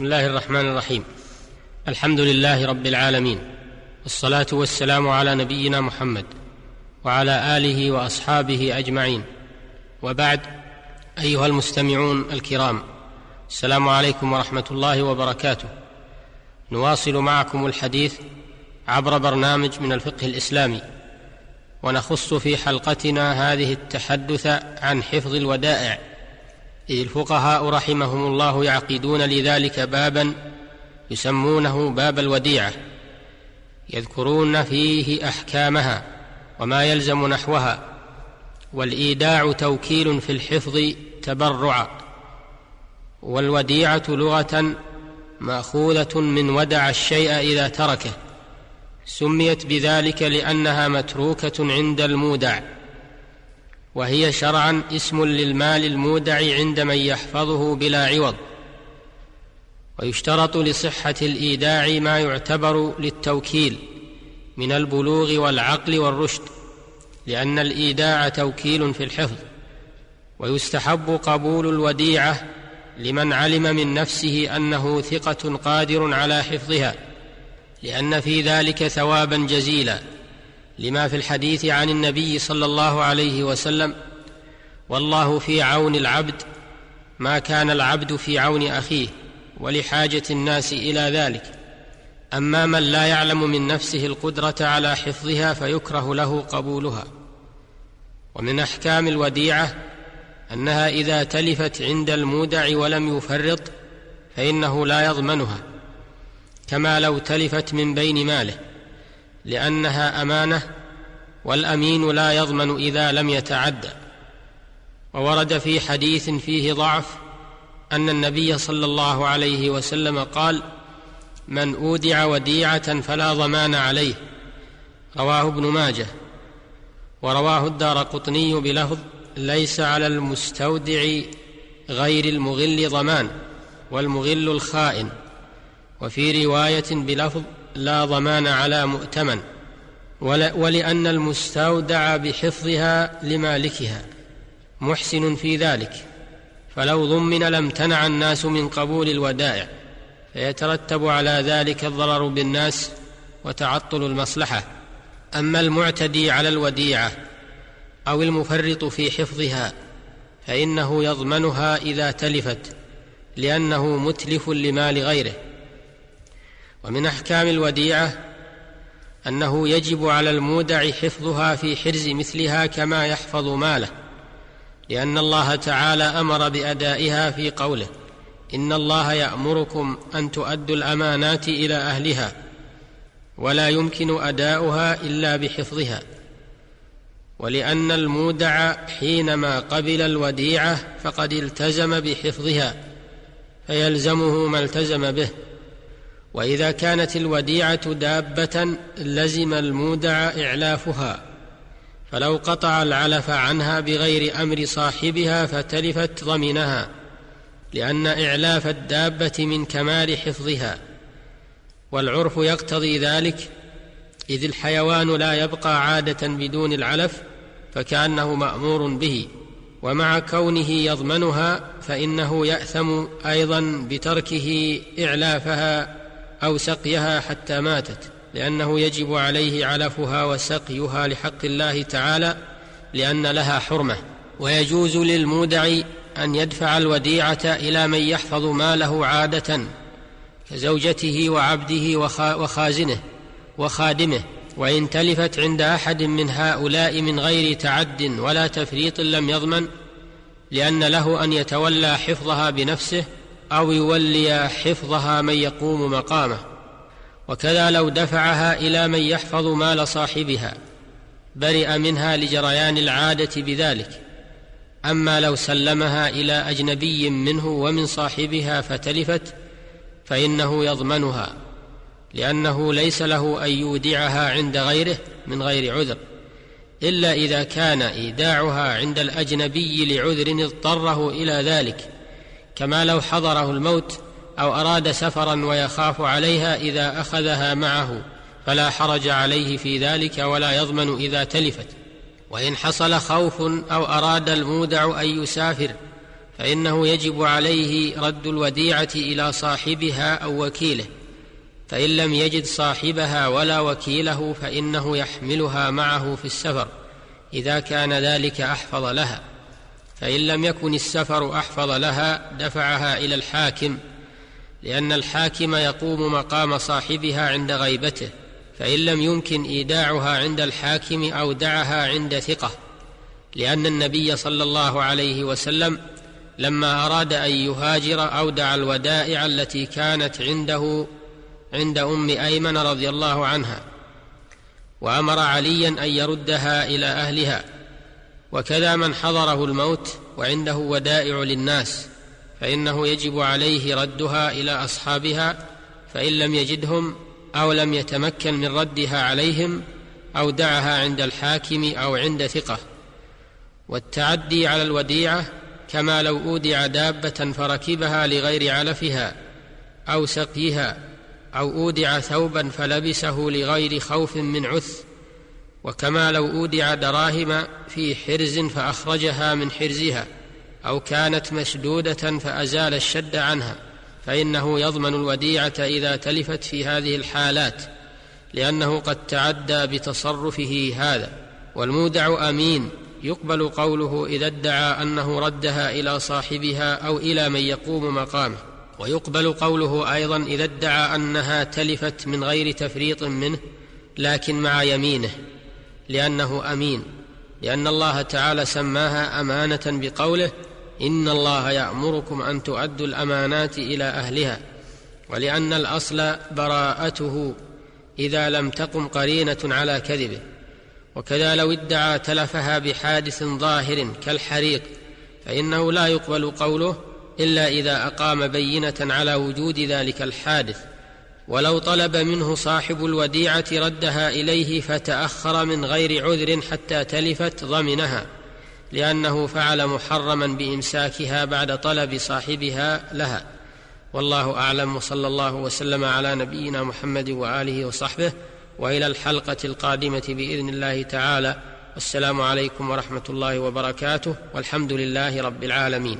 بسم الله الرحمن الرحيم. الحمد لله رب العالمين. والصلاة والسلام على نبينا محمد وعلى آله وأصحابه أجمعين. وبعد أيها المستمعون الكرام السلام عليكم ورحمة الله وبركاته. نواصل معكم الحديث عبر برنامج من الفقه الإسلامي. ونخص في حلقتنا هذه التحدث عن حفظ الودائع. إذ الفقهاء رحمهم الله يعقدون لذلك بابا يسمونه باب الوديعة يذكرون فيه أحكامها وما يلزم نحوها والإيداع توكيل في الحفظ تبرعا والوديعة لغة مأخوذة من ودع الشيء إذا تركه سميت بذلك لأنها متروكة عند المودع. وهي شرعا اسم للمال المودع عند من يحفظه بلا عوض. ويشترط لصحة الإيداع ما يعتبر للتوكيل من البلوغ والعقل والرشد لأن الإيداع توكيل في الحفظ. ويستحب قبول الوديعة لمن علم من نفسه أنه ثقة قادر على حفظها لأن في ذلك ثوابا جزيلا. لما في الحديث عن النبي صلى الله عليه وسلم والله في عون العبد ما كان العبد في عون أخيه ولحاجة الناس إلى ذلك. أما من لا يعلم من نفسه القدرة على حفظها فيكره له قبولها. ومن أحكام الوديعة أنها إذا تلفت عند المودع ولم يفرط فإنه لا يضمنها كما لو تلفت من بين ماله. لأنها أمانة والأمين لا يضمن إذا لم يتعدى وورد في حديث فيه ضعف أن النبي صلى الله عليه وسلم قال من أودع وديعة فلا ضمان عليه. رواه ابن ماجه. ورواه الدار قطني بلفظ ليس على المستودع غير المغل ضمان والمغل الخائن. وفي رواية بلفظ لا ضمان على مؤتمن ولأن المستودع بحفظها لمالكها محسن في ذلك فلو ضمن لامتنع الناس من قبول الودائع فيترتب على ذلك الضرر بالناس وتعطل المصلحة. أما المعتدي على الوديعة أو المفرط في حفظها فإنه يضمنها إذا تلفت لأنه متلف لمال غيره. ومن أحكام الوديعة أنه يجب على المودع حفظها في حرز مثلها كما يحفظ ماله لأن الله تعالى أمر بأدائها في قوله إن الله يأمركم أن تؤدوا الأمانات إلى أهلها ولا يمكن أداؤها إلا بحفظها ولأن المودع حينما قبل الوديعة فقد التزم بحفظها فيلزمه ما التزم به. وإذا كانت الوديعة دابة لزم المودع إعلافها. فلو قطع العلف عنها بغير أمر صاحبها فتلفت ضمنها لأن إعلاف الدابة من كمال حفظها. والعرف يقتضي ذلك إذ الحيوان لا يبقى عادة بدون العلف فكأنه مأمور به. ومع كونه يضمنها فإنه يأثم أيضا بتركه إعلافها أو سقيها حتى ماتت لأنه يجب عليه علفها وسقيها لحق الله تعالى لأن لها حرمة. ويجوز للمودع أن يدفع الوديعة إلى من يحفظ ماله عادة كزوجته وعبده وخازنه وخادمه. وإن تلفت عند أحد من هؤلاء من غير تعد ولا تفريط لم يضمن لأن له أن يتولى حفظها بنفسه أو يولي حفظها من يقوم مقامه وكذا لو دفعها إلى من يحفظ مال صاحبها برئ منها لجريان العادة بذلك. أما لو سلمها إلى أجنبي منه ومن صاحبها فتلفت فإنه يضمنها لأنه ليس له أن يودعها عند غيره من غير عذر إلا إذا كان إيداعها عند الأجنبي لعذر اضطره إلى ذلك. كما لو حضره الموت أو أراد سفرا ويخاف عليها إذا أخذها معه فلا حرج عليه في ذلك ولا يضمن إذا تلفت. وإن حصل خوف أو أراد المودع أن يسافر فإنه يجب عليه رد الوديعة إلى صاحبها أو وكيله. فإن لم يجد صاحبها ولا وكيله فإنه يحملها معه في السفر إذا كان ذلك أحفظ لها. فإن لم يكن السفر أحفظ لها دفعها إلى الحاكم لأن الحاكم يقوم مقام صاحبها عند غيبته فإن لم يمكن إيداعها عند الحاكم اودعها عند ثقة لأن النبي صلى الله عليه وسلم لما أراد أن يهاجر أودع الودائع التي كانت عنده عند أم أيمن رضي الله عنها وأمر عليا أن يردها إلى أهلها. وكذا من حضره الموت وعنده ودائع للناس فإنه يجب عليه ردها إلى أصحابها فإن لم يجدهم أو لم يتمكن من ردها عليهم اودعها عند الحاكم أو عند ثقة. والتعدي على الوديعة كما لو أودع دابة فركبها لغير علفها أو سقيها أو أودع ثوبا فلبسه لغير خوف من عث وكما لو أودع دراهم في حرز فأخرجها من حرزها أو كانت مشدودة فأزال الشد عنها فإنه يضمن الوديعة إذا تلفت في هذه الحالات لأنه قد تعدى بتصرفه هذا والمودع أمين يقبل قوله إذا ادعى أنه ردها إلى صاحبها أو إلى من يقوم مقامه ويقبل قوله أيضا إذا ادعى أنها تلفت من غير تفريط منه لكن مع يمينه. لأنه أمين لأن الله تعالى سماها أمانة بقوله إن الله يأمركم أن تؤدوا الأمانات إلى أهلها ولأن الأصل براءته إذا لم تقم قرينة على كذبه. وكذا لو ادعى تلفها بحادث ظاهر كالحريق فإنه لا يقبل قوله إلا إذا أقام بينة على وجود ذلك الحادث. ولو طلب منه صاحب الوديعة ردها إليه فتأخر من غير عذر حتى تلفت ضمنها لأنه فعل محرما بإمساكها بعد طلب صاحبها لها. والله أعلم وصلى الله وسلم على نبينا محمد وآله وصحبه وإلى الحلقة القادمة بإذن الله تعالى. والسلام عليكم ورحمة الله وبركاته والحمد لله رب العالمين.